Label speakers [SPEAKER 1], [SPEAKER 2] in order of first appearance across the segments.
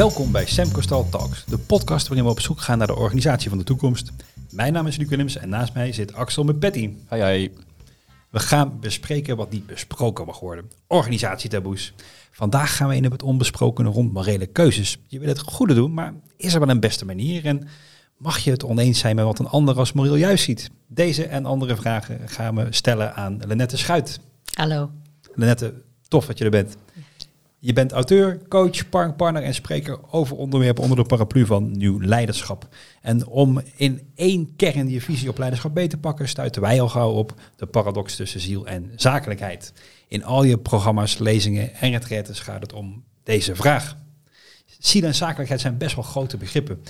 [SPEAKER 1] Welkom bij Sam Costal Talks, de podcast waarin we op zoek gaan naar de organisatie van de toekomst. Mijn naam is Luc Willems en naast mij zit Axel met Patty.
[SPEAKER 2] Hi, hi.
[SPEAKER 1] We gaan bespreken wat niet besproken mag worden. Organisatietaboes. Vandaag gaan we in op het onbesprokene rond morele keuzes. Je wil het goede doen, maar is er wel een beste manier? En mag je het oneens zijn met wat een ander als moreel juist ziet? Deze en andere vragen gaan we stellen aan Lenette Schuit.
[SPEAKER 3] Hallo.
[SPEAKER 1] Lenette, tof dat je er bent. Je bent auteur, coach, partner en spreker over onderwerpen onder de paraplu van nieuw leiderschap. En om in één kern je visie op leiderschap beter te pakken, stuiten wij al gauw op de paradox tussen ziel en zakelijkheid. In al je programma's, lezingen en retretes gaat het om deze vraag. Ziel en zakelijkheid zijn best wel grote begrippen.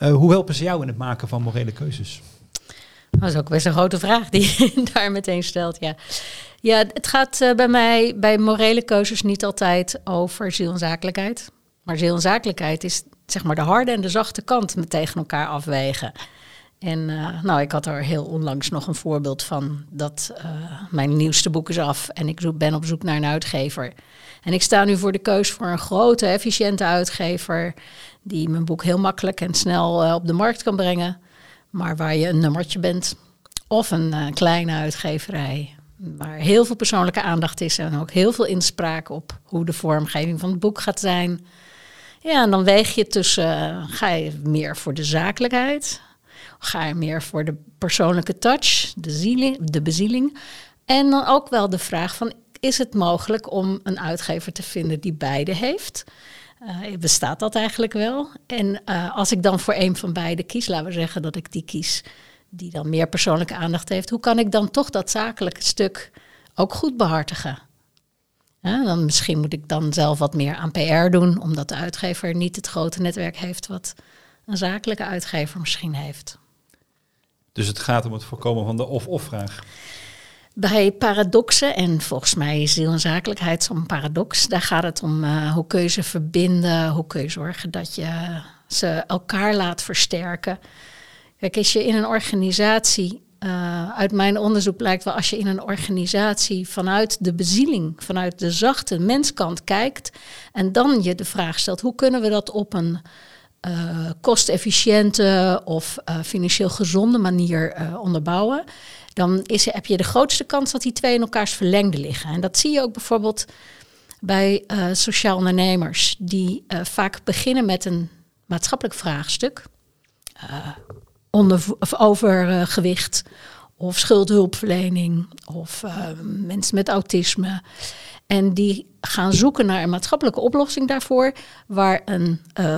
[SPEAKER 1] Uh, hoe helpen ze jou in het maken van morele keuzes?
[SPEAKER 3] Dat is ook best een grote vraag die je daar meteen stelt, ja. Ja, het gaat uh, bij mij bij morele keuzes niet altijd over ziel en zakelijkheid. Maar ziel en zakelijkheid is zeg maar de harde en de zachte kant tegen elkaar afwegen. En uh, nou, ik had er heel onlangs nog een voorbeeld van dat uh, mijn nieuwste boek is af en ik ben op zoek naar een uitgever. En ik sta nu voor de keus voor een grote, efficiënte uitgever die mijn boek heel makkelijk en snel op de markt kan brengen, maar waar je een nummertje bent. Of een kleine uitgeverij waar heel veel persoonlijke aandacht is en ook heel veel inspraak op hoe de vormgeving van het boek gaat zijn. Ja, en dan weeg je tussen, ga je meer voor de zakelijkheid, ga je meer voor de persoonlijke touch, de, zieling, de bezieling. En dan ook wel de vraag van, is het mogelijk om een uitgever te vinden die beide heeft? Uh, bestaat dat eigenlijk wel? En uh, als ik dan voor een van beide kies, laten we zeggen dat ik die kies, die dan meer persoonlijke aandacht heeft, hoe kan ik dan toch dat zakelijke stuk ook goed behartigen? Dan misschien moet ik dan zelf wat meer aan PR doen, omdat de uitgever niet het grote netwerk heeft wat een zakelijke uitgever misschien heeft.
[SPEAKER 1] Dus het gaat om het voorkomen van de of-of vraag.
[SPEAKER 3] Bij paradoxen, en volgens mij is ziel en zo'n paradox, daar gaat het om uh, hoe kun je ze verbinden, hoe kun je zorgen dat je ze elkaar laat versterken. Kijk, als je in een organisatie, uh, uit mijn onderzoek blijkt wel, als je in een organisatie vanuit de bezieling, vanuit de zachte menskant kijkt en dan je de vraag stelt, hoe kunnen we dat op een uh, kostefficiënte of financieel gezonde manier onderbouwen, dan is, heb je de grootste kans dat die twee in elkaars verlengde liggen. En dat zie je ook bijvoorbeeld bij sociaal ondernemers, die vaak beginnen met een maatschappelijk vraagstuk onder, of overgewicht of schuldhulpverlening of uh, mensen met autisme. En die gaan zoeken naar een maatschappelijke oplossing daarvoor, waar een uh,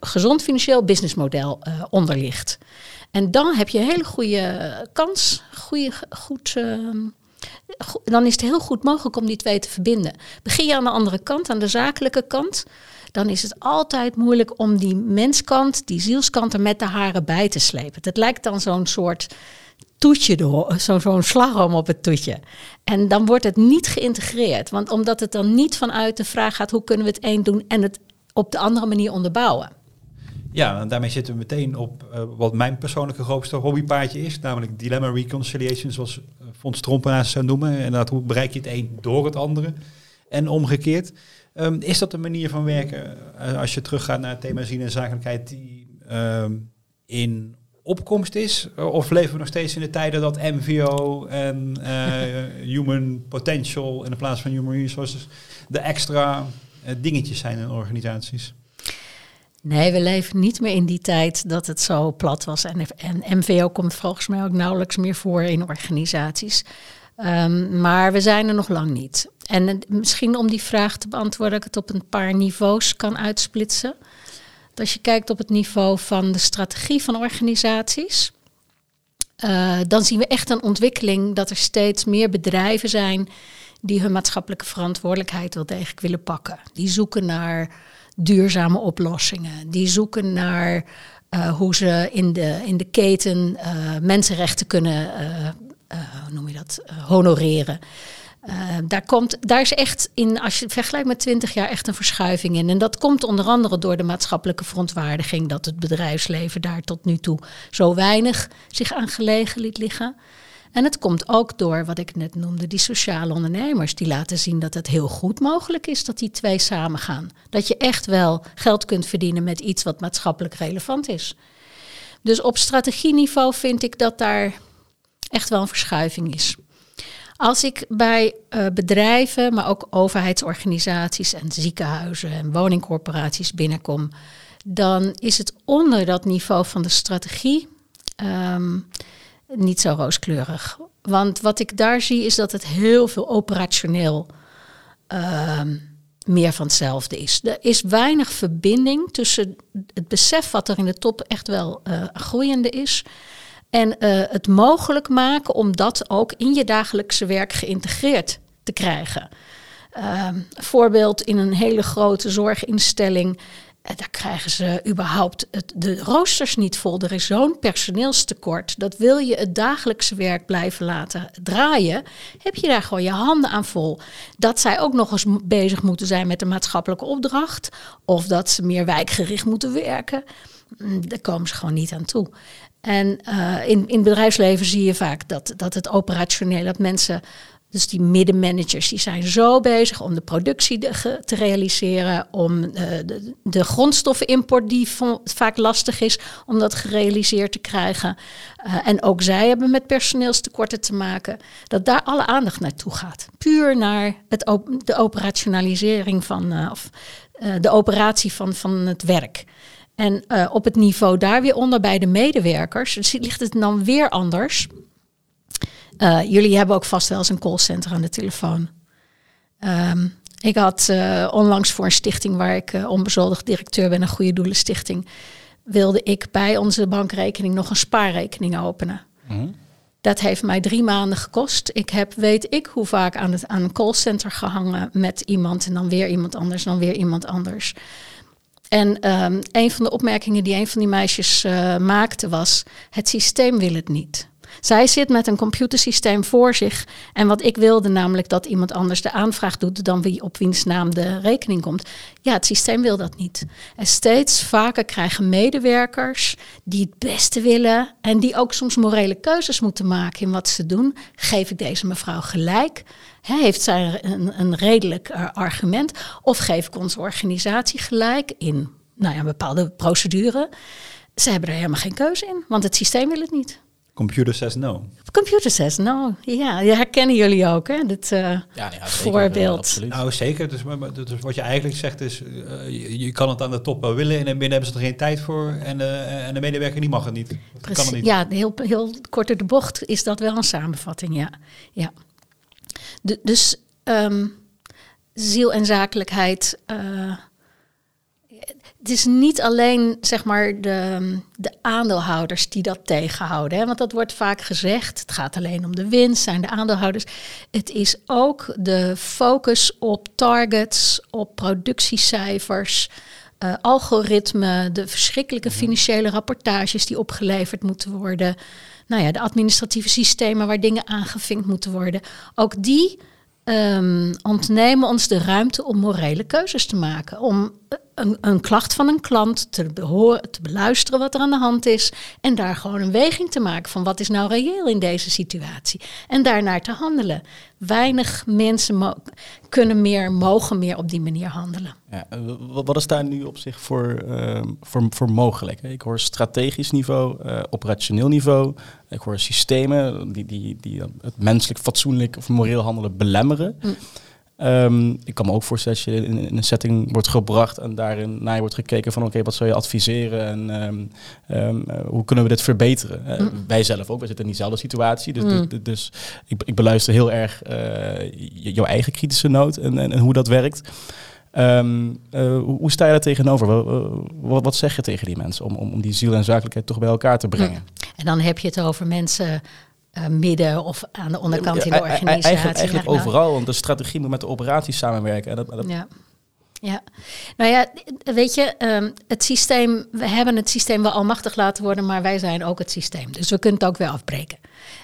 [SPEAKER 3] gezond financieel businessmodel uh, onder ligt. En dan heb je een hele goede kans, goede, goed, dan is het heel goed mogelijk om die twee te verbinden. Begin je aan de andere kant, aan de zakelijke kant, dan is het altijd moeilijk om die menskant, die zielskant er met de haren bij te slepen. Het lijkt dan zo'n soort toetje, zo'n zo slagroom op het toetje. En dan wordt het niet geïntegreerd. Want omdat het dan niet vanuit de vraag gaat hoe kunnen we het een doen en het op de andere manier onderbouwen.
[SPEAKER 1] Ja, en daarmee zitten we meteen op uh, wat mijn persoonlijke grootste hobbypaardje is, namelijk dilemma reconciliation, zoals Fons Trompenaars zou noemen. En dat hoe bereik je het een door het andere en omgekeerd. Um, is dat een manier van werken, uh, als je teruggaat naar het thema zien en zakelijkheid, die um, in opkomst is? Of leven we nog steeds in de tijden dat MVO en human potential in de plaats van human resources de extra dingetjes zijn in organisaties?
[SPEAKER 3] Nee, we leven niet meer in die tijd dat het zo plat was. En, en MVO komt volgens mij ook nauwelijks meer voor in organisaties. Um, maar we zijn er nog lang niet. En misschien om die vraag te beantwoorden, dat ik het op een paar niveaus kan uitsplitsen. Als je kijkt op het niveau van de strategie van organisaties, uh, dan zien we echt een ontwikkeling dat er steeds meer bedrijven zijn die hun maatschappelijke verantwoordelijkheid wel degelijk willen pakken. Die zoeken naar duurzame oplossingen. Die zoeken naar uh, hoe ze in de, in de keten uh, mensenrechten kunnen, hoe noem je dat, honoreren. Daar, komt, daar is echt in, als je het vergelijkt met 20 jaar, echt een verschuiving in. En dat komt onder andere door de maatschappelijke verontwaardiging, dat het bedrijfsleven daar tot nu toe zo weinig zich aan gelegen liet liggen. En het komt ook door wat ik net noemde, die sociale ondernemers. Die laten zien dat het heel goed mogelijk is dat die twee samengaan. Dat je echt wel geld kunt verdienen met iets wat maatschappelijk relevant is. Dus op strategieniveau vind ik dat daar echt wel een verschuiving is. Als ik bij uh, bedrijven, maar ook overheidsorganisaties en ziekenhuizen en woningcorporaties binnenkom, dan is het onder dat niveau van de strategie um, niet zo rooskleurig. Want wat ik daar zie is dat het heel veel operationeel um, meer van hetzelfde is. Er is weinig verbinding tussen het besef wat er in de top echt wel uh, groeiende is. En uh, het mogelijk maken om dat ook in je dagelijkse werk geïntegreerd te krijgen. Uh, voorbeeld in een hele grote zorginstelling eh, daar krijgen ze überhaupt de roosters niet vol. Er is zo'n personeelstekort. Dat wil je het dagelijkse werk blijven laten draaien. Heb je daar gewoon je handen aan vol. Dat zij ook nog eens bezig moeten zijn met de maatschappelijke opdracht. Of dat ze meer wijkgericht moeten werken. Mm, daar komen ze gewoon niet aan toe. En uh, in, in het bedrijfsleven zie je vaak dat, dat het operationeel, dat mensen dus die middenmanagers die zijn zo bezig om de productie te realiseren, om uh, de, grondstoffenimport die vaak lastig is, om dat gerealiseerd te krijgen. Uh, en ook zij hebben met personeelstekorten te maken. Dat daar alle aandacht naartoe gaat. Puur naar het de operationalisering van, uh, of de operatie van, van het werk. En op het niveau daar weer onder bij de medewerkers ligt het dan weer anders. Uh, jullie hebben ook vast wel eens een callcenter aan de telefoon. Um, ik had uh, onlangs voor een stichting waar ik uh, onbezoldigd directeur ben, een goede doelen stichting, wilde ik bij onze bankrekening nog een spaarrekening openen. Mm Dat heeft mij drie maanden gekost. Ik heb, weet ik hoe vaak, aan, het, aan een callcenter gehangen met iemand en dan weer iemand anders, dan weer iemand anders. En um, een van de opmerkingen die een van die meisjes uh, maakte was: het systeem wil het niet. Zij zit met een computersysteem voor zich. En wat ik wilde, namelijk dat iemand anders de aanvraag doet dan wie op wiens naam de rekening komt. Ja, het systeem wil dat niet. En steeds vaker krijgen medewerkers die het beste willen en die ook soms morele keuzes moeten maken in wat ze doen. Geef ik deze mevrouw gelijk? heeft zij een, een redelijk uh, argument? Of geef ik onze organisatie gelijk in nou ja, een bepaalde procedure? Ze hebben er helemaal geen keuze in, want het systeem wil het niet.
[SPEAKER 1] Computer says no.
[SPEAKER 3] Computer says no. Ja, die herkennen jullie ook, hè? Dit uh, ja, ja, voorbeeld.
[SPEAKER 1] nou, zeker. Dus, maar, dus wat je eigenlijk zegt is, uh, je, je, kan het aan de top wel willen en binnen hebben ze er geen tijd voor en, uh, en de medewerker die mag het niet.
[SPEAKER 3] Precies. Kan het niet. Ja, heel, heel kort door de bocht is dat wel een samenvatting, ja. ja. De, dus um, ziel en zakelijkheid het is niet alleen zeg maar, de, de aandeelhouders die dat tegenhouden. Hè? Want dat wordt vaak gezegd. Het gaat alleen om de winst, zijn de aandeelhouders. Het is ook de focus op targets, op productiecijfers. Uh, algoritme, de verschrikkelijke financiële rapportages die opgeleverd moeten worden. Nou ja, de administratieve systemen waar dingen aangevinkt moeten worden. Ook die um, ontnemen ons de ruimte om morele keuzes te maken. Om een, een, klacht van een klant te, behoren, te beluisteren wat er aan de hand is. En daar gewoon een weging te maken van wat is nou reëel in deze situatie. En daarnaar te handelen. Weinig mensen kunnen meer, mogen meer op die manier handelen.
[SPEAKER 2] Ja, wat is daar nu op zich voor, uh, voor, voor mogelijk? Ik hoor strategisch niveau, uh, operationeel niveau. Ik hoor systemen die, die, die het menselijk, fatsoenlijk of moreel handelen belemmeren. Mm. Um, ik kan me ook voorstellen dat je in, in, een setting wordt gebracht en daarin naar je wordt gekeken van oké, wat zou je adviseren en um, um, hoe kunnen we dit verbeteren? Uh, mm. Wij zelf ook, wij zitten in diezelfde situatie. Dus, mm. dus, dus ik, ik, beluister heel erg uh, jouw eigen kritische noot en, en, en hoe dat werkt. Uh, hoe sta je daar tegenover? Wat, wat, zeg je tegen die mensen om, om, om die ziel en zakelijkheid toch bij elkaar te brengen?
[SPEAKER 3] En dan heb je het over mensen uh, midden of aan de onderkant in de organisatie.
[SPEAKER 2] Eigenlijk, eigenlijk overal, want de strategie moet met de operaties samenwerken. En dat, dat...
[SPEAKER 3] Ja. Ja, nou ja, weet je, um, het systeem, we hebben het systeem wel almachtig laten worden, maar wij zijn ook het systeem. Dus we kunnen het ook weer afbreken.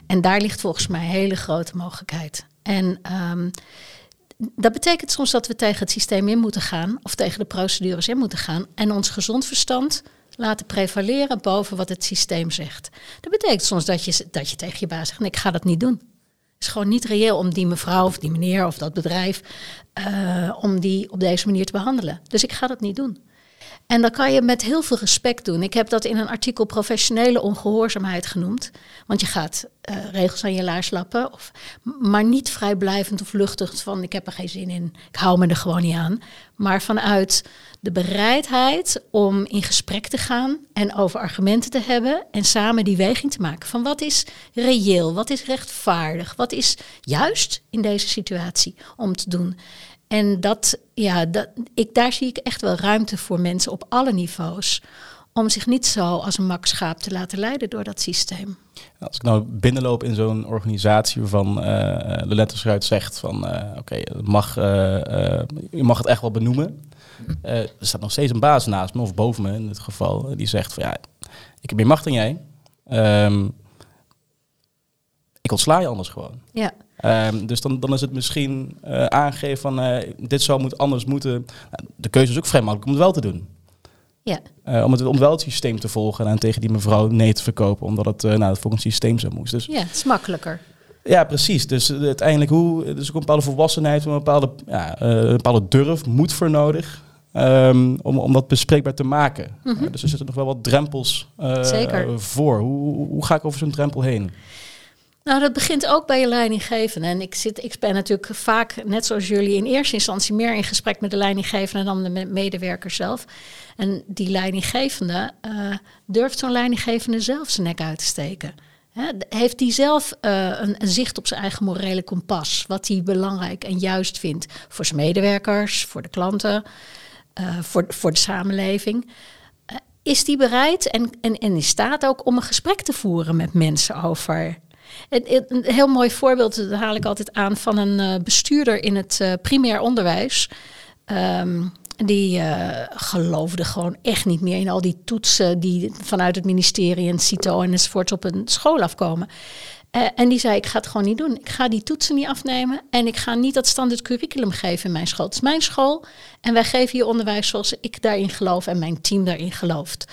[SPEAKER 3] En daar ligt volgens mij een hele grote mogelijkheid. En um, dat betekent soms dat we tegen het systeem in moeten gaan, of tegen de procedures in moeten gaan, en ons gezond verstand laten prevaleren boven wat het systeem zegt. Dat betekent soms dat je, dat je tegen je baas zegt, ik ga dat niet doen. Het is gewoon niet reëel om die mevrouw of die meneer of dat bedrijf, uh, om die op deze manier te behandelen. Dus ik ga dat niet doen. En dat kan je met heel veel respect doen. Ik heb dat in een artikel professionele ongehoorzaamheid genoemd. Want je gaat uh, regels aan je laars lappen. Of, maar niet vrijblijvend of luchtig van ik heb er geen zin in. Ik hou me er gewoon niet aan. Maar vanuit de bereidheid om in gesprek te gaan en over argumenten te hebben. En samen die weging te maken van wat is reëel, wat is rechtvaardig, wat is juist in deze situatie om te doen. En dat, ja, dat, ik, daar zie ik echt wel ruimte voor mensen op alle niveaus. Om zich niet zo als een makschaap te laten leiden door dat systeem.
[SPEAKER 2] Als ik nou binnenloop in zo'n organisatie waarvan uh, de lettersruit zegt van uh, oké, mag, uh, je mag het echt wel benoemen. er staat nog steeds een baas naast me, of boven me in dit geval, die zegt van ja, ik heb meer macht dan jij. Um, ik ontsla je anders gewoon.
[SPEAKER 3] Ja.
[SPEAKER 2] Um, dus dan, dan is het misschien uh, aangegeven van uh, dit zou moet anders moeten. Nou, de keuze is ook vrij makkelijk om het wel te doen.
[SPEAKER 3] Ja.
[SPEAKER 2] Uh, om, het, om wel het systeem te volgen en tegen die mevrouw nee te verkopen, omdat het nou, het volgens het systeem zo moest. Dus,
[SPEAKER 3] ja, het is makkelijker.
[SPEAKER 2] Ja, precies. Dus uiteindelijk hoe, dus ook een bepaalde volwassenheid, een bepaalde, ja, een bepaalde durf, moed voor nodig. Um, om, om dat bespreekbaar te maken. Mm -hmm. dus er zitten nog wel wat drempels voor. Hoe, hoe ga ik over zo'n drempel heen?
[SPEAKER 3] Nou, dat begint ook bij je leidinggevende. En ik, zit, ik ben natuurlijk vaak, net zoals jullie, in eerste instantie meer in gesprek met de leidinggevende dan de medewerker zelf. En die leidinggevende uh, durft zo'n leidinggevende zelf zijn nek uit te steken. He, heeft hij zelf uh, een, zicht op zijn eigen morele kompas? Wat hij belangrijk en juist vindt voor zijn medewerkers, voor de klanten, uh, voor, voor de samenleving? is die bereid en, en, en in staat ook om een gesprek te voeren met mensen over een heel mooi voorbeeld, dat haal ik altijd aan, van een uh, bestuurder in het uh, primair onderwijs. Um, die uh, geloofde gewoon echt niet meer in al die toetsen die vanuit het ministerie en CITO enzovoort op een school afkomen. Uh, en die zei, ik ga het gewoon niet doen. Ik ga die toetsen niet afnemen en ik ga niet dat standaard curriculum geven in mijn school. Het is mijn school en wij geven hier onderwijs zoals ik daarin geloof en mijn team daarin gelooft.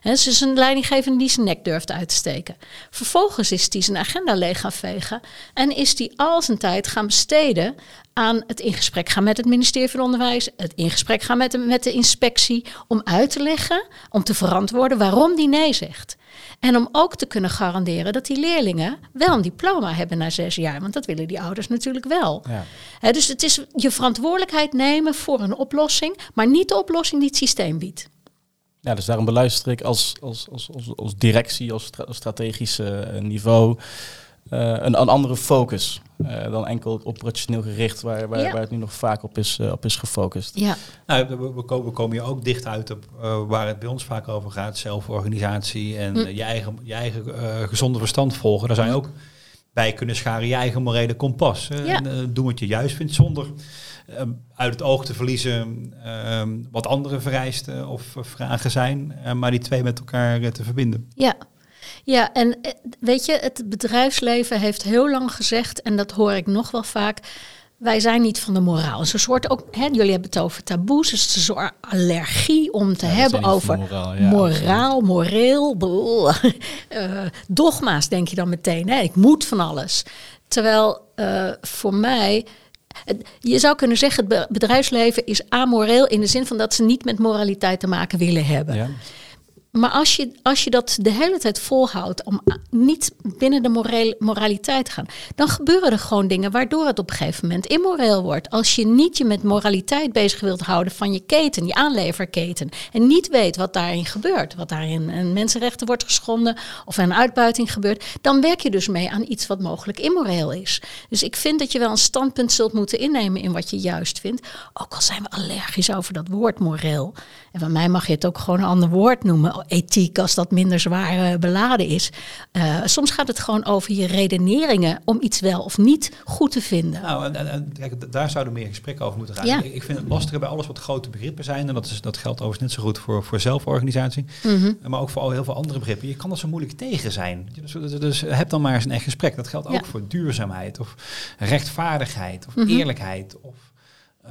[SPEAKER 3] He, dus is een leidinggevende die zijn nek durft uit te steken. Vervolgens is hij zijn agenda leeg gaan vegen en is hij al zijn tijd gaan besteden aan het in gesprek gaan met het ministerie van Onderwijs, het in gesprek gaan met de, met de inspectie, om uit te leggen, om te verantwoorden waarom die nee zegt. En om ook te kunnen garanderen dat die leerlingen wel een diploma hebben na zes jaar. Want dat willen die ouders natuurlijk wel. Ja. dus het is je verantwoordelijkheid nemen voor een oplossing, maar niet de oplossing die het systeem biedt.
[SPEAKER 2] Ja, dus daarom beluister ik als, als, als, als, als directie, als strategische niveau uh, een, een, andere focus uh, dan enkel operationeel gericht, waar, waar, ja. waar, het nu nog vaak op is, uh, op is gefocust.
[SPEAKER 3] Ja.
[SPEAKER 1] Nou, we, we, komen, we komen hier ook dicht uit op waar het bij ons vaak over gaat, zelforganisatie en hm. je eigen, je eigen gezonde verstand volgen. Daar zou je ook bij kunnen scharen je eigen morele kompas. Ja. En, doen wat je juist vindt zonder um, uit het oog te verliezen um, wat andere vereisten of vragen zijn, maar die twee met elkaar te verbinden.
[SPEAKER 3] Ja, ja, en weet je, het bedrijfsleven heeft heel lang gezegd, en dat hoor ik nog wel vaak. Wij zijn niet van de moraal. Is een soort ook, hè, jullie hebben het over taboes. Het is een soort allergie om te ja, hebben over moraal, ja, moraal moreel. uh, dogma's denk je dan meteen. Hè? Ik moet van alles. Terwijl uh, voor mij je zou kunnen zeggen, het bedrijfsleven is amoreel in de zin van dat ze niet met moraliteit te maken willen hebben. Ja. Maar als je, als je dat de hele tijd volhoudt om niet binnen de moraliteit te gaan, dan gebeuren er gewoon dingen waardoor het op een gegeven moment immoreel wordt. Als je niet je met moraliteit bezig wilt houden van je keten, je aanleverketen, en niet weet wat daarin gebeurt, wat daarin een mensenrechten wordt geschonden of een uitbuiting gebeurt, dan werk je dus mee aan iets wat mogelijk immoreel is. Dus ik vind dat je wel een standpunt zult moeten innemen in wat je juist vindt, ook al zijn we allergisch over dat woord moreel. En van mij mag je het ook gewoon een ander woord noemen, ethiek, als dat minder zwaar uh, beladen is. Uh, soms gaat het gewoon over je redeneringen om iets wel of niet goed te vinden.
[SPEAKER 1] Nou, en, en, kijk, daar zouden meer gesprekken over moeten gaan. Ja. Ik, ik, vind het lastige bij alles wat grote begrippen zijn, en dat, is, dat geldt overigens net zo goed voor, voor zelforganisatie, mm -hmm. maar ook voor al heel veel andere begrippen. Je kan er zo moeilijk tegen zijn. Dus, dus, dus heb dan maar eens een echt gesprek. Dat geldt ook ja. voor duurzaamheid of rechtvaardigheid of mm -hmm. eerlijkheid of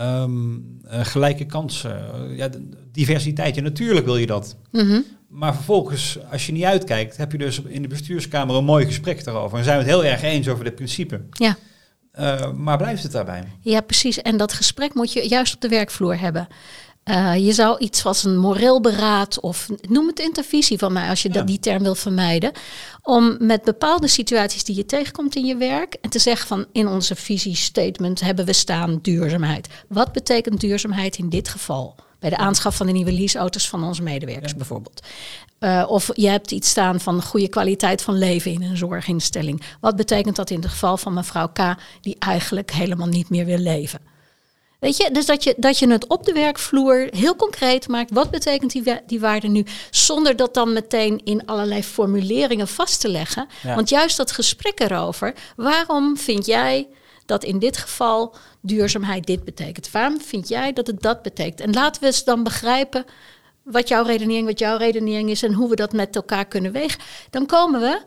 [SPEAKER 1] Um, uh, gelijke kansen, ja, diversiteit. Ja, natuurlijk wil je dat.
[SPEAKER 3] Mm -hmm.
[SPEAKER 1] Maar vervolgens, als je niet uitkijkt, heb je dus in de bestuurskamer een mooi gesprek daarover. En zijn we het heel erg eens over dit principe.
[SPEAKER 3] Ja.
[SPEAKER 1] Uh, maar blijft het daarbij?
[SPEAKER 3] Ja, precies. En dat gesprek moet je juist op de werkvloer hebben. Uh, je zou iets als een moreel beraad of noem het intervisie van mij als je ja. dat, die term wil vermijden. Om met bepaalde situaties die je tegenkomt in je werk en te zeggen van in onze visiestatement hebben we staan duurzaamheid. Wat betekent duurzaamheid in dit geval? Bij de aanschaf van de nieuwe leaseauto's van onze medewerkers ja. bijvoorbeeld. Uh, of je hebt iets staan van goede kwaliteit van leven in een zorginstelling. Wat betekent dat in het geval van mevrouw K, die eigenlijk helemaal niet meer wil leven? Weet je, dus dat je, dat je het op de werkvloer heel concreet maakt. Wat betekent die, die waarde nu? Zonder dat dan meteen in allerlei formuleringen vast te leggen. Ja. Want juist dat gesprek erover. Waarom vind jij dat in dit geval duurzaamheid dit betekent? Waarom vind jij dat het dat betekent? En laten we eens dan begrijpen wat jouw redenering, wat jouw redenering is en hoe we dat met elkaar kunnen wegen. Dan komen we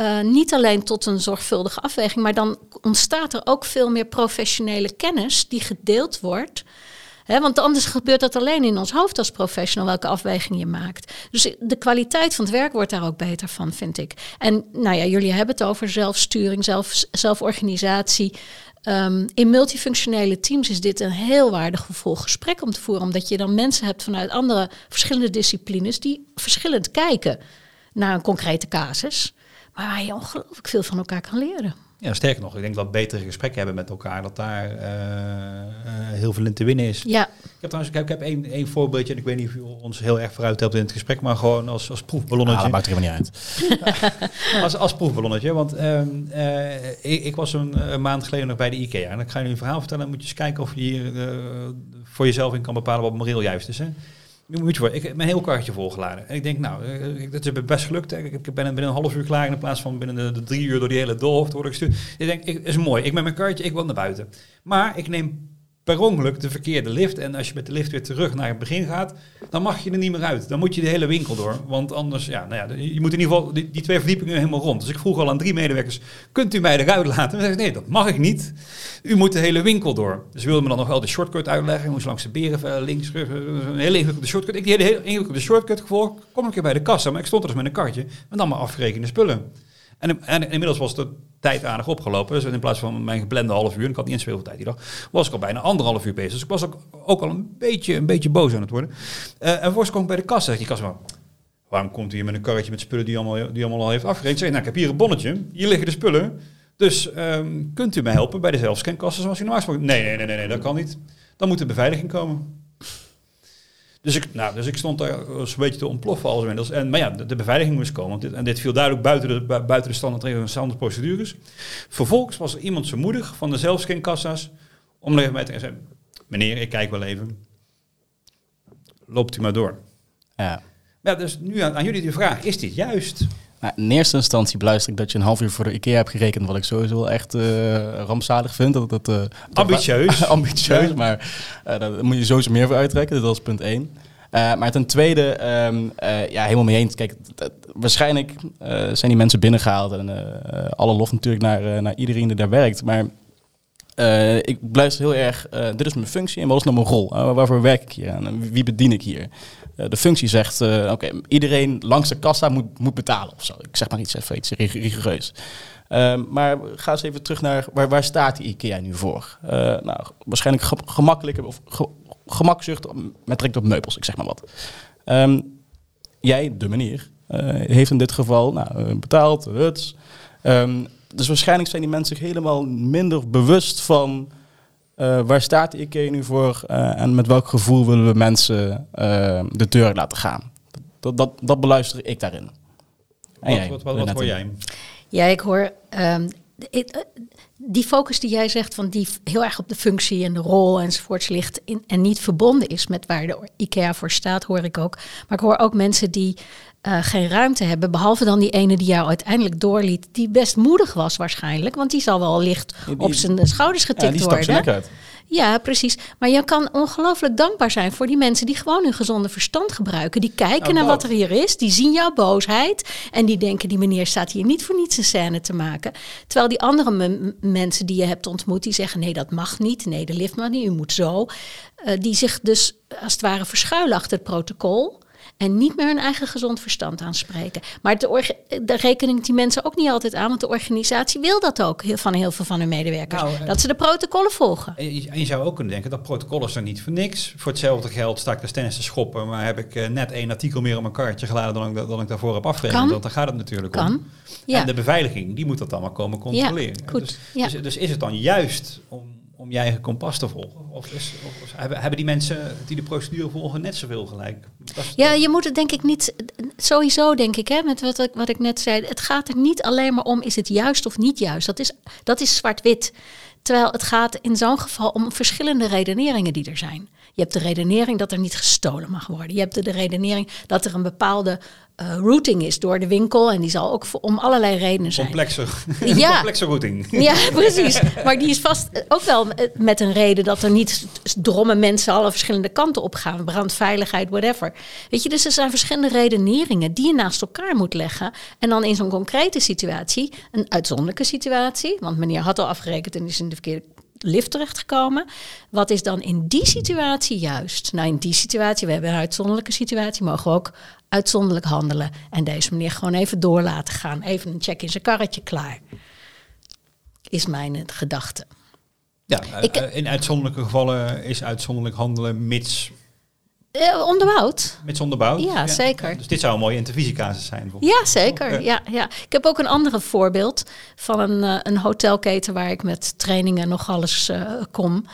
[SPEAKER 3] uh, niet alleen tot een zorgvuldige afweging, maar dan ontstaat er ook veel meer professionele kennis die gedeeld wordt. Want anders gebeurt dat alleen in ons hoofd als professional, welke afweging je maakt. Dus de kwaliteit van het werk wordt daar ook beter van, vind ik. En nou ja, jullie hebben het over zelfsturing, zelf, zelforganisatie. Um, in multifunctionele teams is dit een heel waardevol gesprek om te voeren, omdat je dan mensen hebt vanuit andere verschillende disciplines die verschillend kijken naar een concrete casus maar waar je ongelooflijk veel van elkaar kan leren.
[SPEAKER 1] Ja, sterker nog, ik denk dat betere gesprekken hebben met elkaar, dat daar uh, uh, heel veel in te winnen is.
[SPEAKER 3] Ja.
[SPEAKER 1] Ik heb trouwens, ik heb, ik heb één, één voorbeeldje, en ik weet niet of u ons heel erg vooruit helpt in het gesprek, maar gewoon als, als proefballonnetje.
[SPEAKER 2] Ah, dat maakt er helemaal niet
[SPEAKER 1] uit. als, als proefballonnetje, want um, uh, ik, ik, was een, een, maand geleden nog bij de IKEA en ik ga je nu een verhaal vertellen, dan moet je eens kijken of je hier voor jezelf in kan bepalen wat moreel juist is. Hè? Je ik heb mijn heel karretje volgeladen. En ik denk, nou, dat is best gelukt. Ik ben binnen een half uur klaar in plaats van binnen de, drie uur door die hele doolhof te worden gestuurd. Ik denk, ik, is mooi. Ik met mijn karretje, ik wil naar buiten. Maar ik neem per ongeluk de verkeerde lift. En als je met de lift weer terug naar het begin gaat, dan mag je er niet meer uit. Dan moet je de hele winkel door. Want anders, ja, nou ja, je moet in ieder geval die, die twee verdiepingen helemaal rond. Dus ik vroeg al aan drie medewerkers, kunt u mij eruit laten? En ze nee, dat mag ik niet. U moet de hele winkel door. Dus wilden me dan nog wel de shortcut uitleggen. Moest langs de beren links, een hele ingewikkelde shortcut. Ik die hele ingewikkelde shortcut gevolgd. Kom een keer bij de kassa, maar ik stond er dus met een kartje. Met allemaal afgerekende spullen. En, en, inmiddels was de tijd aardig opgelopen. Dus in plaats van mijn geplande half uur, ik had niet eens veel tijd die dag, was ik al bijna anderhalf uur bezig. Dus ik was ook, ook al een beetje, een beetje boos aan het worden. Uh, en vervolgens kwam ik bij de kassa. Die kassa, waarom komt u hier met een karretje met spullen die allemaal, die allemaal al heeft afgerekend? Zeg, nou, ik heb hier een bonnetje. Hier liggen de spullen. Dus um, kunt u mij helpen bij de zelfscankassen zoals u normaal gesproken? Nee, nee, nee, nee, nee, dat kan niet. Dan moet de beveiliging komen. Dus ik, nou, dus ik stond daar een beetje te ontploffen alles inmiddels. En, maar ja, de, de beveiliging moest komen. Want dit, en dit viel duidelijk buiten de, buiten de standaardregels en standaardprocedures. Vervolgens was er iemand zo moedig van de zelfscankassa's om even bij te zeggen, meneer, ik kijk wel even. Loopt u maar door.
[SPEAKER 2] Ja.
[SPEAKER 1] Ja, dus nu aan, aan jullie de vraag, is dit juist?
[SPEAKER 2] Nou, in eerste instantie beluister ik dat je een half uur voor de IKEA hebt gerekend, wat ik sowieso echt uh, rampzalig vind. Dat, dat, uh,
[SPEAKER 1] ambitieus.
[SPEAKER 2] ambitieus, ja. maar uh, daar moet je sowieso meer voor uittrekken. Dat is punt één. maar ten tweede, um, ja, helemaal mee eens. Kijk, waarschijnlijk zijn die mensen binnengehaald en alle lof natuurlijk naar, naar iedereen die daar werkt. Maar ik luister heel erg, dit is mijn functie en wat is nou mijn rol? waarvoor werk ik hier aan? Wie bedien ik hier? De functie zegt, uh, oké, iedereen langs de kassa moet, moet betalen of zo. Ik zeg maar iets even iets rigoureus. Um, maar ga eens even terug naar waar, waar staat die IKEA nu voor? Uh, nou, waarschijnlijk ge gemakkelijker of ge gemakzucht met trekt op meubels, ik zeg maar wat. Um, jij, de meneer, heeft in dit geval nou, betaald, huts. Um, dus waarschijnlijk zijn die mensen helemaal minder bewust van uh, waar staat de IKEA nu voor uh, en met welk gevoel willen we mensen uh, de deur laten gaan? Dat, dat, dat beluister ik daarin.
[SPEAKER 1] En wat, jij, wat, wat, wat hoor jij?
[SPEAKER 3] Ja, ik hoor um, die focus die jij zegt, van die heel erg op de functie en de rol enzovoorts ligt in, en niet verbonden is met waar de IKEA voor staat, hoor ik ook. Maar ik hoor ook mensen die uh, geen ruimte hebben. Behalve dan die ene die jou uiteindelijk doorliet, die best moedig was waarschijnlijk. Want die zal wel licht op zijn schouders getikt
[SPEAKER 2] ja,
[SPEAKER 3] worden.
[SPEAKER 2] Uit.
[SPEAKER 3] Ja, precies. Maar je kan ongelooflijk dankbaar zijn voor die mensen die gewoon hun gezonde verstand gebruiken. Die kijken naar wat er hier is, die zien jouw boosheid. En die denken, die meneer staat hier niet voor niets een scène te maken. Terwijl die andere mensen die je hebt ontmoet, die zeggen, nee, dat mag niet. Nee, de lift mag niet, u moet zo. Uh, die zich dus als het ware verschuilen achter het protocol. En niet meer hun eigen gezond verstand aanspreken. Maar de daar rekenen die mensen ook niet altijd aan, want de organisatie wil dat ook heel, van heel veel van hun medewerkers.
[SPEAKER 1] Nou, eh,
[SPEAKER 3] dat ze de protocollen volgen.
[SPEAKER 1] En je, zou ook kunnen denken, dat protocol is er niet voor niks. Voor hetzelfde geld sta ik er tennis te schoppen, maar heb ik eh, net één artikel meer op mijn kaartje geladen dan ik, dan ik daarvoor heb afgerekend. Want daar gaat het natuurlijk om.
[SPEAKER 3] Kan. Ja.
[SPEAKER 1] En de beveiliging, die moet dat allemaal komen controleren.
[SPEAKER 3] goed.
[SPEAKER 1] Dus,
[SPEAKER 3] Ja.
[SPEAKER 1] dus, dus is het dan juist om, om je eigen kompas te volgen? Of, is, of, of hebben, die mensen die de procedure volgen net zoveel gelijk?
[SPEAKER 3] Ja, je moet het denk ik niet, sowieso denk ik, hè, met wat ik, wat ik net zei. Het gaat er niet alleen maar om, is het juist of niet juist? Dat is, dat is zwart-wit. Terwijl het gaat in zo'n geval om verschillende redeneringen die er zijn. Je hebt de redenering dat er niet gestolen mag worden. Je hebt de, de redenering dat er een bepaalde eh, routing is door de winkel. En die zal ook voor, om allerlei redenen zijn.
[SPEAKER 1] Complexe,
[SPEAKER 3] Ja.
[SPEAKER 1] complexe routing.
[SPEAKER 3] Ja, precies. Maar die is vast ook wel met een reden dat er niet drommen mensen alle verschillende kanten op gaan. Brandveiligheid, whatever. Weet je, dus er zijn verschillende redeneringen die je naast elkaar moet leggen. En dan in zo'n concrete situatie, een uitzonderlijke situatie. Want meneer had al afgerekend en is in de verkeerde lift terechtgekomen. Wat is dan in die situatie juist? Nou, in die situatie, we hebben een uitzonderlijke situatie, mogen we ook uitzonderlijk handelen. En deze meneer gewoon even door laten gaan. Even een check in zijn karretje klaar is mijn eh, gedachte.
[SPEAKER 1] Ja, eh,
[SPEAKER 3] Ik-
[SPEAKER 1] in uitzonderlijke gevallen is uitzonderlijk handelen mits,
[SPEAKER 3] Eh, onderbouwd?
[SPEAKER 1] mits onderbouwd.
[SPEAKER 3] Ja, zeker.
[SPEAKER 1] Dus dit zou een mooie intervisiecasus zijn.
[SPEAKER 3] Ja, zeker. Ja, ja. Ik heb ook een andere voorbeeld van een, eh, een hotelketen waar ik met trainingen nog alles eh, kom.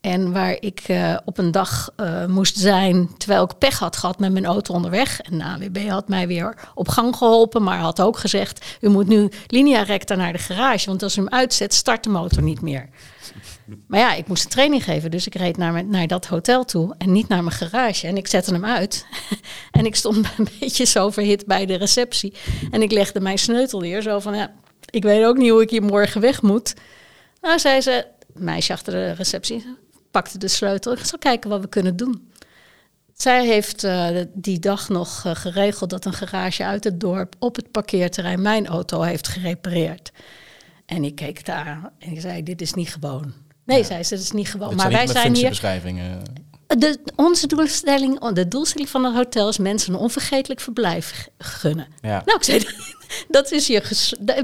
[SPEAKER 3] En waar ik eh, op een dag moest zijn terwijl ik pech had gehad met mijn auto onderweg. En de AWB had mij weer op gang geholpen, maar had ook gezegd... u moet nu linea recta naar de garage, want als u hem uitzet, start de motor niet meer. Maar ja, ik moest een training geven, dus ik reed naar, naar dat hotel toe en niet naar mijn garage. En ik zette hem uit. en ik stond een beetje zo verhit bij de receptie. En ik legde mijn sleutel neer, zo van, ja, ik weet ook niet hoe ik hier morgen weg moet. Nou, zei ze, meisje achter de receptie, pakte de sleutel. Ik zal kijken wat we kunnen doen. Zij heeft eh, die dag nog eh, geregeld dat een garage uit het dorp op het parkeerterrein mijn auto heeft gerepareerd. En ik keek daar en ik zei, dit is niet gewoon. Nee, zei ze, dit is niet gewoon. Maar wij zijn hier... De, onze doelstelling, de doelstelling van het hotel is mensen een onvergetelijk verblijf gunnen.
[SPEAKER 2] Ja.
[SPEAKER 3] Nou, ik zei, dat is je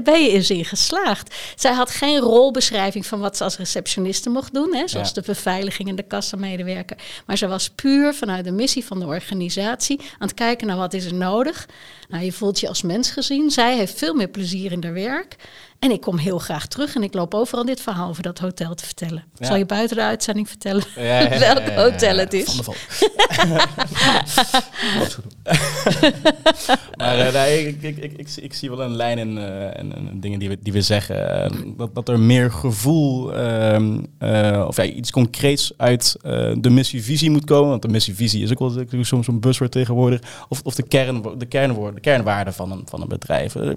[SPEAKER 3] ben je eens in geslaagd. Zij had geen rolbeschrijving van wat ze als receptioniste mocht doen, hè, zoals
[SPEAKER 2] Ja.
[SPEAKER 3] de beveiliging en de kassamedewerker. Maar ze was puur vanuit de missie van de organisatie aan het kijken naar wat is er nodig. Nou, je voelt je als mens gezien. Zij heeft veel meer plezier in haar werk. En ik kom heel graag terug en ik loop overal dit verhaal over dat hotel te vertellen.
[SPEAKER 2] Ja.
[SPEAKER 3] Zal je buiten de uitzending vertellen
[SPEAKER 2] Ja,
[SPEAKER 3] welk hotel het is?
[SPEAKER 2] Van de Val. maar eh, nee, ik, ik, ik, ik, zie- wel een lijn in, eh, in, in dingen die we, die we zeggen. Eh, dat, dat er meer gevoel ehm, eh, of ja, iets concreets uit de missievisie moet komen. Want de missievisie is ook wel soms een buzzword tegenwoordig. Of, of de, kern, de, kernwoorden, de kernwaarden van een, van een bedrijf. Eh,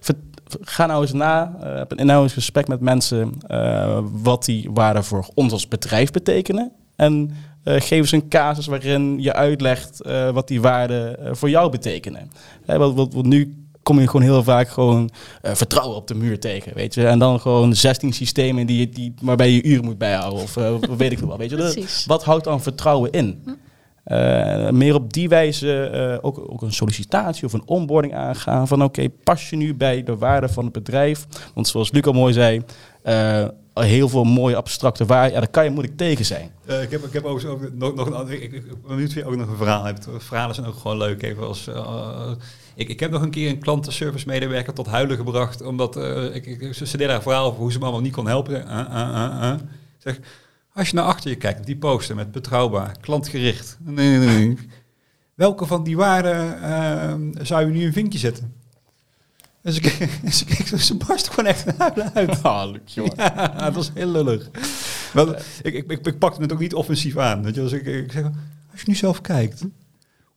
[SPEAKER 2] ver- Ga nou eens na, eh, heb een nou eens gesprek met mensen eh, wat die waarden voor ons als bedrijf betekenen. En eh, geef eens een casus waarin je uitlegt wat die waarden voor jou betekenen. Hè, want, want, want nu kom je gewoon heel vaak gewoon vertrouwen op de muur tegen, weet je. En dan gewoon 16 systemen die, je- die, waarbij je uren moet bijhouden of weet ik veel wat, weet je.
[SPEAKER 3] Precies.
[SPEAKER 2] Wat houdt dan vertrouwen in? Eh, meer op die wijze eh, ook, ook een sollicitatie of een onboarding aangaan. Van oké, pas je nu bij de waarde van het bedrijf? Want zoals Luc al mooi zei, eh, heel veel mooie abstracte waarden, ja, daar kan je tegen zijn.
[SPEAKER 1] Ik heb, ik heb ook, nog, nog een ander. Ik, ik, ik ook nog een verhaal hebt. Verhalen zijn ook gewoon leuk. Even als, ik, ik heb nog een keer een klantenservice medewerker tot huilen gebracht. Omdat ik, ik, ze deed haar verhaal over hoe ze me allemaal niet kon helpen. Zeg, als je naar achter je kijkt op die poster met betrouwbaar, klantgericht. Nee, nee, nee. Welke van die waarden eh, zou je nu een vinkje zetten? Ik, dus ik, ze barst gewoon echt huilen uit.
[SPEAKER 2] Ah.
[SPEAKER 1] Ja, dat was heel lullig. Ik, ik, ik, ik pakte het ook niet offensief aan. Weet je, dus ik, ik zeg, als je nu zelf kijkt,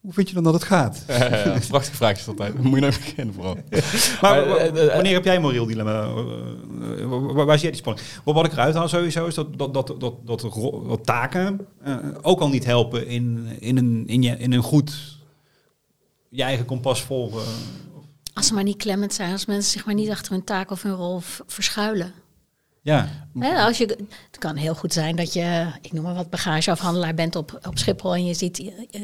[SPEAKER 1] hoe vind je dan dat het gaat?
[SPEAKER 2] Ja, ja, ja. Prachtige vraagjes altijd. Daar moet je nou beginnen vooral.
[SPEAKER 1] Maar,
[SPEAKER 2] eh, eh,
[SPEAKER 1] wanneer heb jij een moreel dilemma? Eh, eh, waar, waar- zie jij die spanning? Wat, wat ik eruit haal sowieso is dat, dat, dat, dat, dat, taken eh, ook al niet helpen in, in, een, in, je, in een goed je eigen kompas volgen.
[SPEAKER 3] Als ze maar niet klemmend zijn, als mensen zich maar niet achter hun taak of hun rol verschuilen.
[SPEAKER 1] Ja,
[SPEAKER 3] als je, het kan heel goed zijn dat je, ik noem maar wat, bagageafhandelaar bent op, op Schiphol en je ziet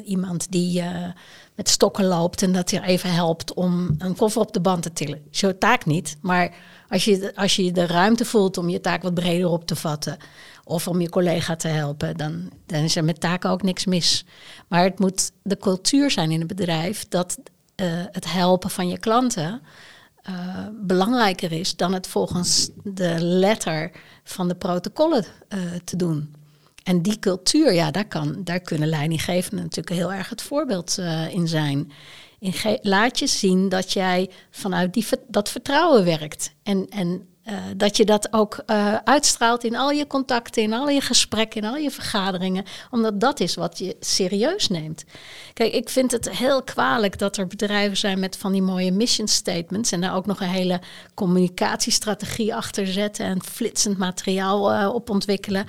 [SPEAKER 3] iemand die eh, met stokken loopt en dat je even helpt om een koffer op de band te tillen. Zo taak niet, maar als je, als je de ruimte voelt om je taak wat breder op te vatten of om je collega te helpen, dan, dan is er met taken ook niks mis. Maar het moet de cultuur zijn in het bedrijf dat eh, het helpen van je klanten eh, belangrijker is dan het volgens de letter van de protocollen eh, te doen. En die cultuur, ja, daar, kan, daar kunnen leidinggevenden natuurlijk heel erg het voorbeeld eh, in zijn. In laat je zien dat jij vanuit die, dat vertrouwen werkt. En, en eh, dat je dat ook eh, uitstraalt in al je contacten, in al je gesprekken, in al je vergaderingen. Omdat dat is wat je serieus neemt. Kijk, ik vind het heel kwalijk dat er bedrijven zijn met van die mooie mission statements. En daar ook nog een hele communicatiestrategie achter zetten en flitsend materiaal eh, op ontwikkelen.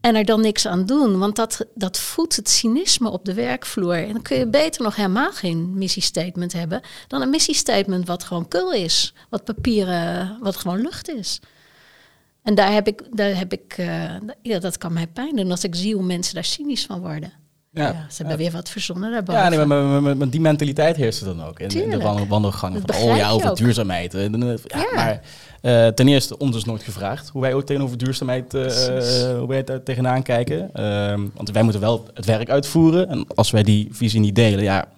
[SPEAKER 3] En er dan niks aan doen, want dat, dat voedt het cynisme op de werkvloer. En dan kun je beter nog helemaal geen missiestatement hebben dan een missiestatement wat gewoon kul is, wat papieren, wat gewoon lucht is. En daar heb ik, daar heb ik eh, ja, dat kan mij pijn doen als ik zie hoe mensen daar cynisch van worden. Ja, ze hebben weer wat verzonnen daarboven.
[SPEAKER 2] Ja, nee, maar, maar, maar- maar die mentaliteit heerst er dan ook in, in de wandelgangen. Van, oh ja, over duurzaamheid. Ja. Maar eh, ten eerste, ons is nooit gevraagd hoe wij ook tegenover duurzaamheid, eh, eh, hoe wij daar tegenaan kijken. Ehm, want wij moeten wel het werk uitvoeren. En als wij die visie niet delen, ja,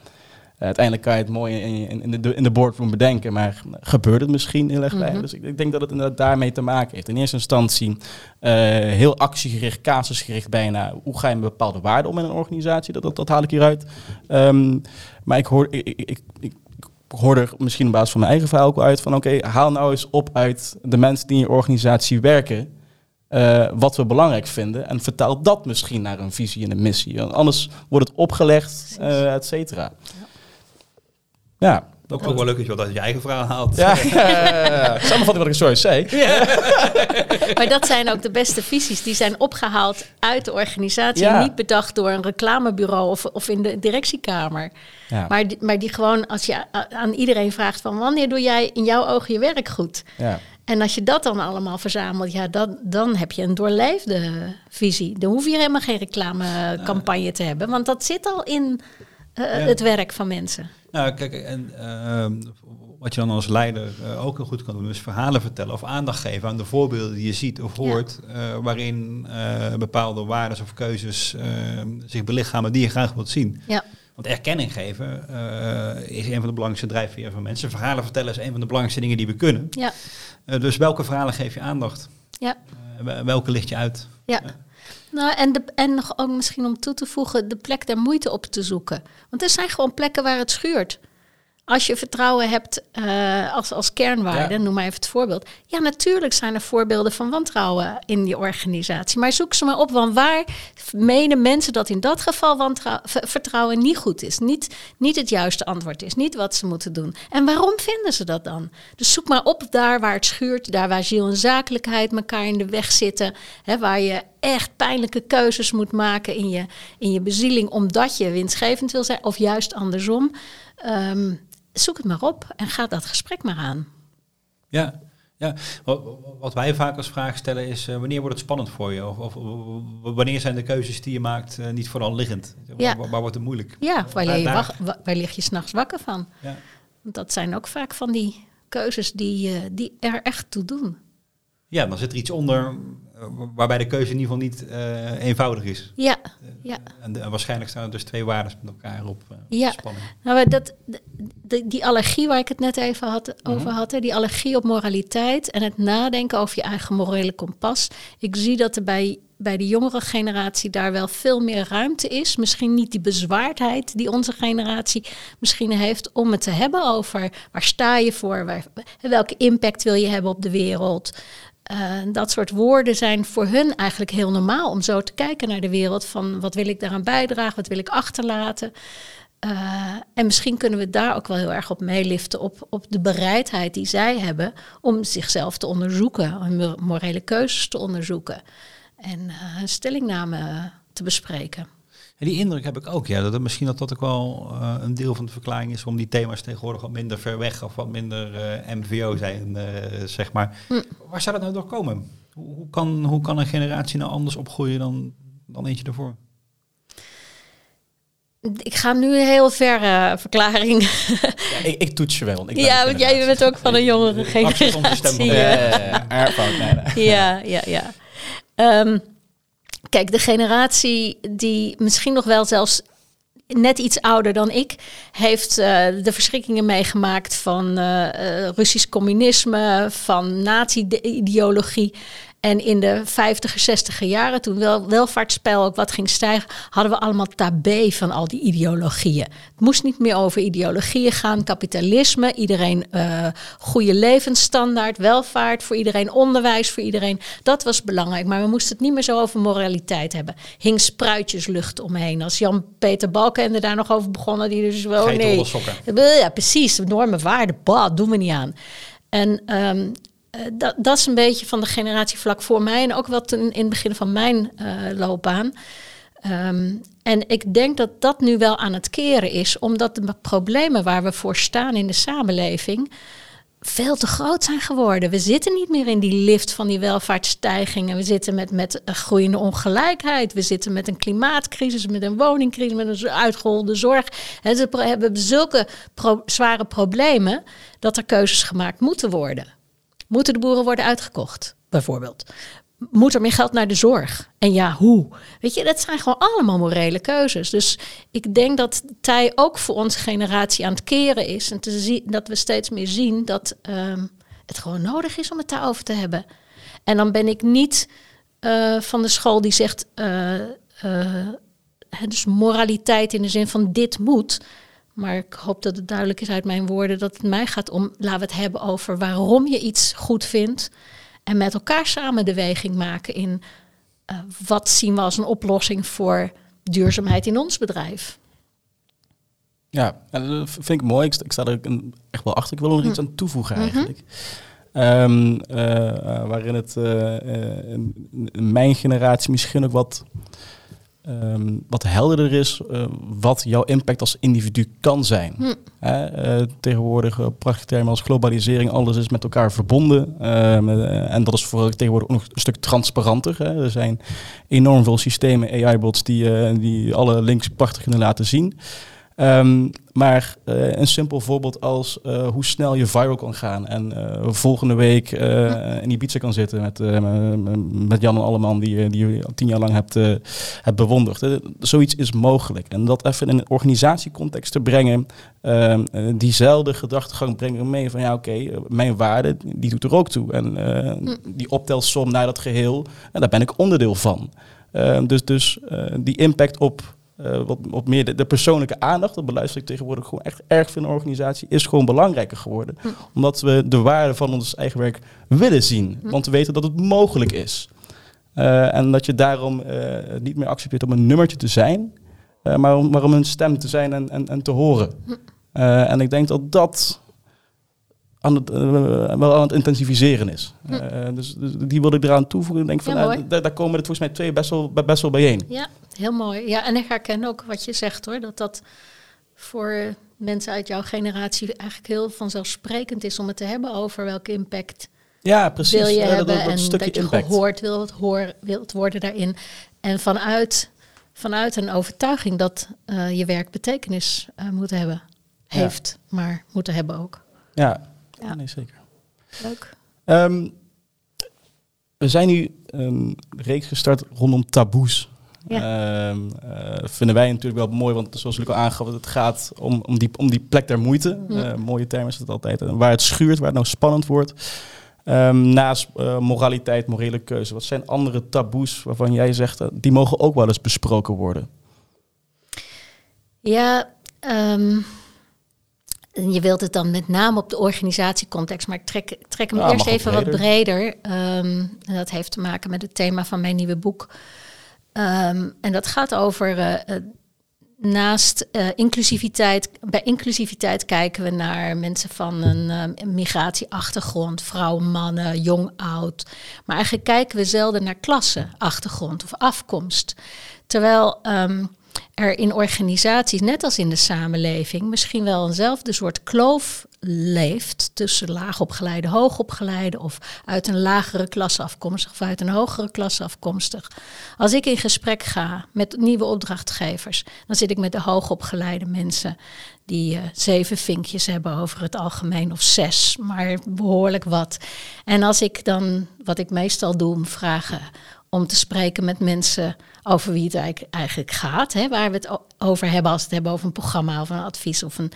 [SPEAKER 2] uiteindelijk kan je het mooi in, in, de, in de boardroom bedenken, maar gebeurt het misschien heel erg weinig.
[SPEAKER 3] Mhm.
[SPEAKER 2] Dus ik, ik denk dat het inderdaad daarmee te maken heeft. In eerste instantie eh, heel actiegericht, casusgericht bijna. Hoe ga je met bepaalde waarden om in een organisatie? Dat, dat, dat haal ik hieruit. Ehm, maar ik hoor, ik, ik hoor er misschien op basis van mijn eigen verhaal ook wel uit van oké, haal nou eens op uit de mensen die in je organisatie werken. eh, wat we belangrijk vinden. En vertaal dat misschien naar een visie en een missie. Want anders wordt het opgelegd, eh et cetera. Ja.
[SPEAKER 1] Ook, wel leuk dat je wat uit je eigen verhaal haalt.
[SPEAKER 2] Ja, samenvatting wat ik zo zei.
[SPEAKER 3] Maar dat zijn ook de beste visies. Die zijn opgehaald uit de organisatie.
[SPEAKER 2] Ja.
[SPEAKER 3] Niet bedacht door een reclamebureau of, of in de directiekamer.
[SPEAKER 2] Ja.
[SPEAKER 3] Maar, die, maar die gewoon, als je aan iedereen vraagt van wanneer doe jij in jouw ogen je werk goed?
[SPEAKER 2] Ja.
[SPEAKER 3] En als je dat dan allemaal verzamelt, ja, dan, dan heb je een doorleefde visie. Dan hoef je helemaal geen reclamecampagne te hebben, want dat zit al in eh,
[SPEAKER 1] Ja.
[SPEAKER 3] het werk van mensen.
[SPEAKER 1] Nou, kijk, en ehm, wat je dan als leider eh, ook heel goed kan doen, is verhalen vertellen of aandacht geven aan de voorbeelden die je ziet of hoort, eh, waarin eh, bepaalde waarden of keuzes ehm, zich belichamen die je graag wilt zien.
[SPEAKER 3] Ja,
[SPEAKER 1] Want erkenning geven eh, is een van de belangrijkste drijfveren van mensen. Verhalen vertellen is een van de belangrijkste dingen die we kunnen.
[SPEAKER 3] ja,
[SPEAKER 1] Eh, dus welke verhalen geef je aandacht?
[SPEAKER 3] ja.
[SPEAKER 1] Eh, wel- welke licht je uit?
[SPEAKER 3] Ja. Nou, en, de, en nog ook misschien om toe te voegen, de plek der moeite op te zoeken. Want er zijn gewoon plekken waar het schuurt. Als je vertrouwen hebt eh, als, als kernwaarde,
[SPEAKER 2] Ja.
[SPEAKER 3] noem maar even het voorbeeld. Ja, natuurlijk zijn er voorbeelden van wantrouwen in die organisatie. Maar zoek ze maar op, want waar menen mensen dat in dat geval vertrouwen niet goed is? Niet, niet het juiste antwoord is, niet wat ze moeten doen. En waarom vinden ze dat dan? Dus zoek maar op daar waar het schuurt, daar waar ziel en zakelijkheid elkaar in de weg zitten. Hè, waar je echt pijnlijke keuzes moet maken in je, in je bezieling omdat je winstgevend wil zijn, of juist andersom. Ehm, zoek het maar op en ga dat gesprek maar aan.
[SPEAKER 1] Ja, ja. Wat, wij vaak als vraag stellen is, eh, wanneer wordt het spannend voor je? Of, of, wanneer zijn de keuzes die je maakt eh, niet vooral liggend?
[SPEAKER 3] Ja.
[SPEAKER 1] Waar, waar wordt het moeilijk?
[SPEAKER 3] Ja, waar, lig je,
[SPEAKER 1] daar-
[SPEAKER 3] wach- wa- waar lig je s'nachts wakker van?
[SPEAKER 1] Ja.
[SPEAKER 3] Want dat zijn ook vaak van die keuzes die, eh, die er echt toe doen.
[SPEAKER 1] ja, dan zit er iets onder waarbij de keuze in ieder geval niet eh, eenvoudig is.
[SPEAKER 3] Ja, ja.
[SPEAKER 1] En, de- en waarschijnlijk staan er dus twee waarden met elkaar op eh,
[SPEAKER 3] Ja.
[SPEAKER 1] spanning.
[SPEAKER 3] Nou, maar dat, de- die allergie waar ik het net even had, over had, hè, die allergie op moraliteit en het nadenken over je eigen morele kompas. Ik zie dat er bij, bij de jongere generatie daar wel veel meer ruimte is. Misschien niet die bezwaardheid die onze generatie misschien heeft om het te hebben over waar sta je voor, waar, welke impact wil je hebben op de wereld. Eh, dat soort woorden zijn voor hun eigenlijk heel normaal om zo te kijken naar de wereld. Van wat wil ik daaraan bijdragen, wat wil ik achterlaten. Eh, en misschien kunnen we daar ook wel heel erg op meeliften, op, op de bereidheid die zij hebben om zichzelf te onderzoeken, hun mo- morele keuzes te onderzoeken en eh, een stellingname te bespreken.
[SPEAKER 1] En die indruk heb ik ook, ja. Dat het misschien dat dat ook wel uh, een deel van de verklaring is om die thema's tegenwoordig wat minder ver weg of wat minder uh, MVO zijn, uh, zeg maar. Hm. Waar zou dat nou door komen? Hoe, hoe, kan, hoe kan een generatie nou anders opgroeien dan, dan eentje ervoor?
[SPEAKER 3] Ik ga nu een heel verre verklaring.
[SPEAKER 2] Ja, ik, ik, toets je wel. Ik
[SPEAKER 3] ja, want jij bent ook van een jongere generatie.
[SPEAKER 2] Ja,
[SPEAKER 3] ja, ja, ja. Um, kijk, de generatie die misschien nog wel zelfs net iets ouder dan ik, heeft uh, de verschrikkingen meegemaakt van uh, uh, Russisch communisme, van nazi-ideologie. En in de 50er, 60er jaren, toen wel welvaartsspel ook wat ging stijgen, hadden we allemaal tabé van al die ideologieën. Het moest niet meer over ideologieën gaan, kapitalisme, iedereen uh, goede levensstandaard, welvaart voor iedereen, onderwijs voor iedereen. Dat was belangrijk, maar we moesten het niet meer zo over moraliteit hebben. Hing spruitjeslucht omheen. Als Jan-Peter Balkenende daar nog over begonnen, die dus wel nee. Ja, precies, enorme waarde, bah, doen we niet aan. En um, uh, dat, dat, is een beetje van de generatie vlak voor mij en ook wat in, het begin van mijn uh, loopbaan. Um, en ik denk dat dat nu wel aan het keren is, omdat de problemen waar we voor staan in de samenleving veel te groot zijn geworden. We zitten niet meer in die lift van die welvaartsstijgingen. We zitten met, met groeiende ongelijkheid. We zitten met een klimaatcrisis, met een woningcrisis, met een uitgeholde zorg. En ze hebben zulke zware problemen dat er keuzes gemaakt moeten worden. Moeten de boeren worden uitgekocht, bijvoorbeeld? Moet er meer geld naar de zorg? En ja, hoe? Weet je, dat zijn gewoon allemaal morele keuzes. Dus ik denk dat tij ook voor onze generatie aan het keren is. En te zien, dat we steeds meer zien dat um, het gewoon nodig is om het daarover te hebben. En dan ben ik niet uh, van de school die zegt. Uh, uh, dus moraliteit in de zin van dit moet. Maar ik hoop dat het duidelijk is uit mijn woorden dat het mij gaat om, laten we het hebben over waarom je iets goed vindt. En met elkaar samen de weging maken in uh, wat zien we als een oplossing voor duurzaamheid in ons bedrijf.
[SPEAKER 2] Ja, dat vind ik mooi. Ik, ik sta er echt wel achter. Ik wil er nog iets hm. aan toevoegen mhm. eigenlijk. Um, uh, waarin het uh, mijn generatie misschien ook wat um, wat helderder is uh, wat jouw impact als individu kan zijn. Hm. Uh, tegenwoordig uh, prachtige termen als globalisering, alles is met elkaar verbonden. Ehm, en dat is voor tegenwoordig ook nog een stuk transparanter. Hè. Er zijn enorm veel systemen, AI-bots, die, die alle links prachtig kunnen laten zien. Um, maar uh, een simpel voorbeeld als uh, hoe snel je viral kan gaan. En uh, volgende week in Ibiza kan zitten met, met Jan en Alleman, die, die je tien jaar lang hebt, hebt bewonderd. zoiets is mogelijk. En dat even in een organisatiecontext te brengen, ehm, diezelfde gedachtegang brengen mee van ja, oké, okay, mijn waarde, die doet er ook toe. En hm. die optelsom naar dat geheel, en daar ben ik onderdeel van. Ehm, dus dus die impact op uh, wat, wat meer de, de, persoonlijke aandacht, dat beluister ik tegenwoordig gewoon echt erg veel in een organisatie, is gewoon belangrijker geworden. Hm. Omdat we de waarde van ons eigen werk willen zien. Hm. Want we weten dat het mogelijk is. Uh, en dat je daarom uh, niet meer accepteert om een nummertje te zijn, maar, om, maar om een stem te zijn en, en, en te horen. Hm. en ik denk dat dat aan het, wel aan het intensiviseren is. Dus, dus, die wil ik eraan toevoegen. Ik denk van, daar, daar, komen er volgens mij twee best wel, best wel bijeen.
[SPEAKER 3] Ja heel mooi. Ja, en ik herken ook wat je zegt hoor, dat dat voor mensen uit jouw generatie eigenlijk heel vanzelfsprekend is om het te hebben over welke impact
[SPEAKER 2] ja, precies.
[SPEAKER 3] wil je hebben dat, en dat je impact. gehoord wilt, hoor, wilt worden daarin. En vanuit, vanuit een overtuiging dat uh, je werk betekenis uh, moet hebben, heeft, maar moeten hebben ook.
[SPEAKER 2] Ja, ja. nee, zeker.
[SPEAKER 3] Leuk.
[SPEAKER 2] Um, we zijn nu een reeks gestart rondom taboes. Ja. Ehm, eh, vinden wij natuurlijk wel mooi, want zoals ik al aangaf, het gaat om, om, die, om die plek der moeite. Uh, mooie term is het altijd. waar het schuurt, waar het nou spannend wordt. Um, naast uh, moraliteit, morele keuze, wat zijn andere taboes waarvan jij zegt, die mogen ook wel eens besproken worden?
[SPEAKER 3] Ja, um, je wilt het dan met name op de organisatiecontext, maar ik trek, trek hem eerst even wat breder. Dat heeft te maken met het thema van mijn nieuwe boek. Um, en dat gaat over uh, naast uh, inclusiviteit. Bij inclusiviteit kijken we naar mensen van een migratieachtergrond, vrouwen, mannen, jong, oud. Maar eigenlijk kijken we zelden naar klasse, achtergrond of afkomst. Terwijl um, er in organisaties, net als in de samenleving, misschien wel eenzelfde soort kloof leeft tussen laagopgeleide, hoogopgeleide of uit een lagere klasse afkomstig of uit een hogere klasse afkomstig. Als ik in gesprek ga met nieuwe opdrachtgevers, dan zit ik met de hoogopgeleide mensen die uh, zeven vinkjes hebben over het algemeen of zes, maar behoorlijk wat. En als ik dan, wat ik meestal doe, vragen om te spreken met mensen over wie het eigenlijk gaat, hè, waar we het over hebben als we het hebben over een programma of een advies of een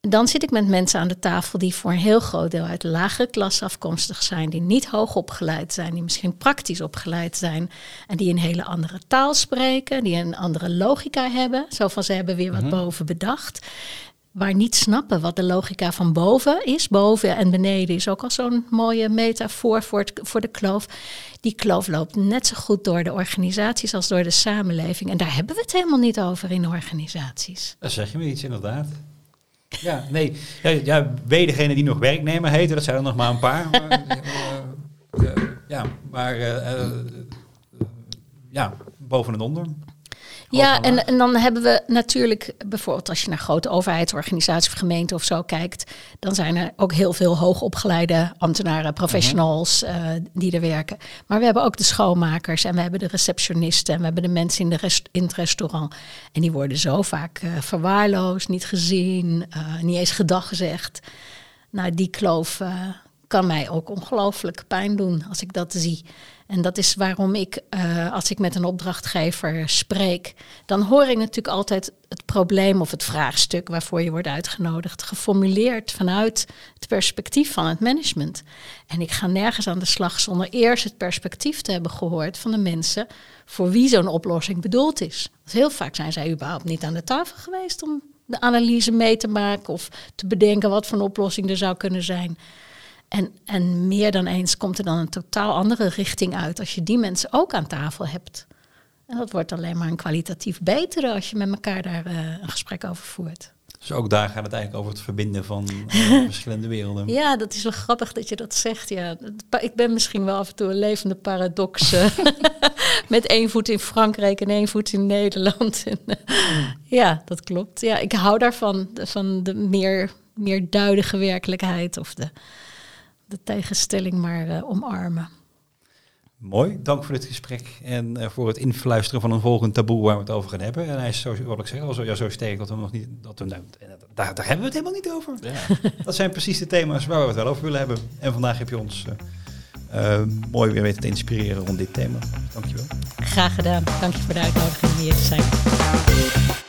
[SPEAKER 3] dan zit ik met mensen aan de tafel die voor een heel groot deel uit lagere klasse afkomstig zijn, die niet hoog opgeleid zijn, die misschien praktisch opgeleid zijn en die een hele andere taal spreken, die een andere logica hebben. Zo van ze hebben weer wat mhm. boven bedacht. Waar niet snappen wat de logica van boven is. Boven en beneden is ook al zo'n mooie metafoor voor, het, voor de kloof. Die kloof loopt net zo goed door de organisaties als door de samenleving. En daar hebben we het helemaal niet over in organisaties.
[SPEAKER 1] Dat zeg je me iets, inderdaad. Ja, nee. Ja, ja, degene die nog werknemer heten, dat zijn er nog maar een paar. Maar, uh, uh, ja, maar uh, ja, boven en onder.
[SPEAKER 3] Ja, en, en dan hebben we natuurlijk bijvoorbeeld als je naar grote overheidsorganisaties of gemeenten of zo kijkt, dan zijn er ook heel veel hoogopgeleide ambtenaren, professionals uh, die er werken. Maar we hebben ook de schoonmakers en we hebben de receptionisten en we hebben de mensen in, de rest, in het restaurant. En die worden zo vaak uh, verwaarloosd, niet gezien, uh, niet eens gedag gezegd. Nou, die kloof kan mij ook ongelooflijk pijn doen als ik dat zie. En dat is waarom ik, uh, als ik met een opdrachtgever spreek, dan hoor ik natuurlijk altijd het probleem of het vraagstuk waarvoor je wordt uitgenodigd, geformuleerd vanuit het perspectief van het management. En ik ga nergens aan de slag zonder eerst het perspectief te hebben gehoord van de mensen voor wie zo'n oplossing bedoeld is. Want heel vaak zijn zij überhaupt niet aan de tafel geweest om de analyse mee te maken of te bedenken wat voor een oplossing er zou kunnen zijn. En, en meer dan eens komt er dan een totaal andere richting uit als je die mensen ook aan tafel hebt. En dat wordt alleen maar een kwalitatief betere als je met elkaar daar uh, een gesprek over voert.
[SPEAKER 1] Dus ook daar gaat het eigenlijk over het verbinden van uh, verschillende werelden.
[SPEAKER 3] Ja, dat is wel grappig dat je dat zegt. Ja. Ik ben misschien wel af en toe een levende paradox. met één voet in Frankrijk en één voet in Nederland. ja, dat klopt. Ja, ik hou daarvan, van de meer, meer duidige werkelijkheid of de, de tegenstelling maar uh, omarmen.
[SPEAKER 1] Mooi, dank voor dit gesprek en uh, voor het influisteren van een volgend taboe waar we het over gaan hebben. En hij is zo, wat ik zeg, al zo, ja, zo sterk dat we nog niet, dat we, nou, daar, daar hebben we het helemaal niet over. Ja. dat zijn precies de thema's waar we het wel over willen hebben. En vandaag heb je ons uh, mooi weer weten te inspireren rond dit thema. Dankjewel.
[SPEAKER 3] Graag gedaan. Dank je voor de uitnodiging om hier te zijn.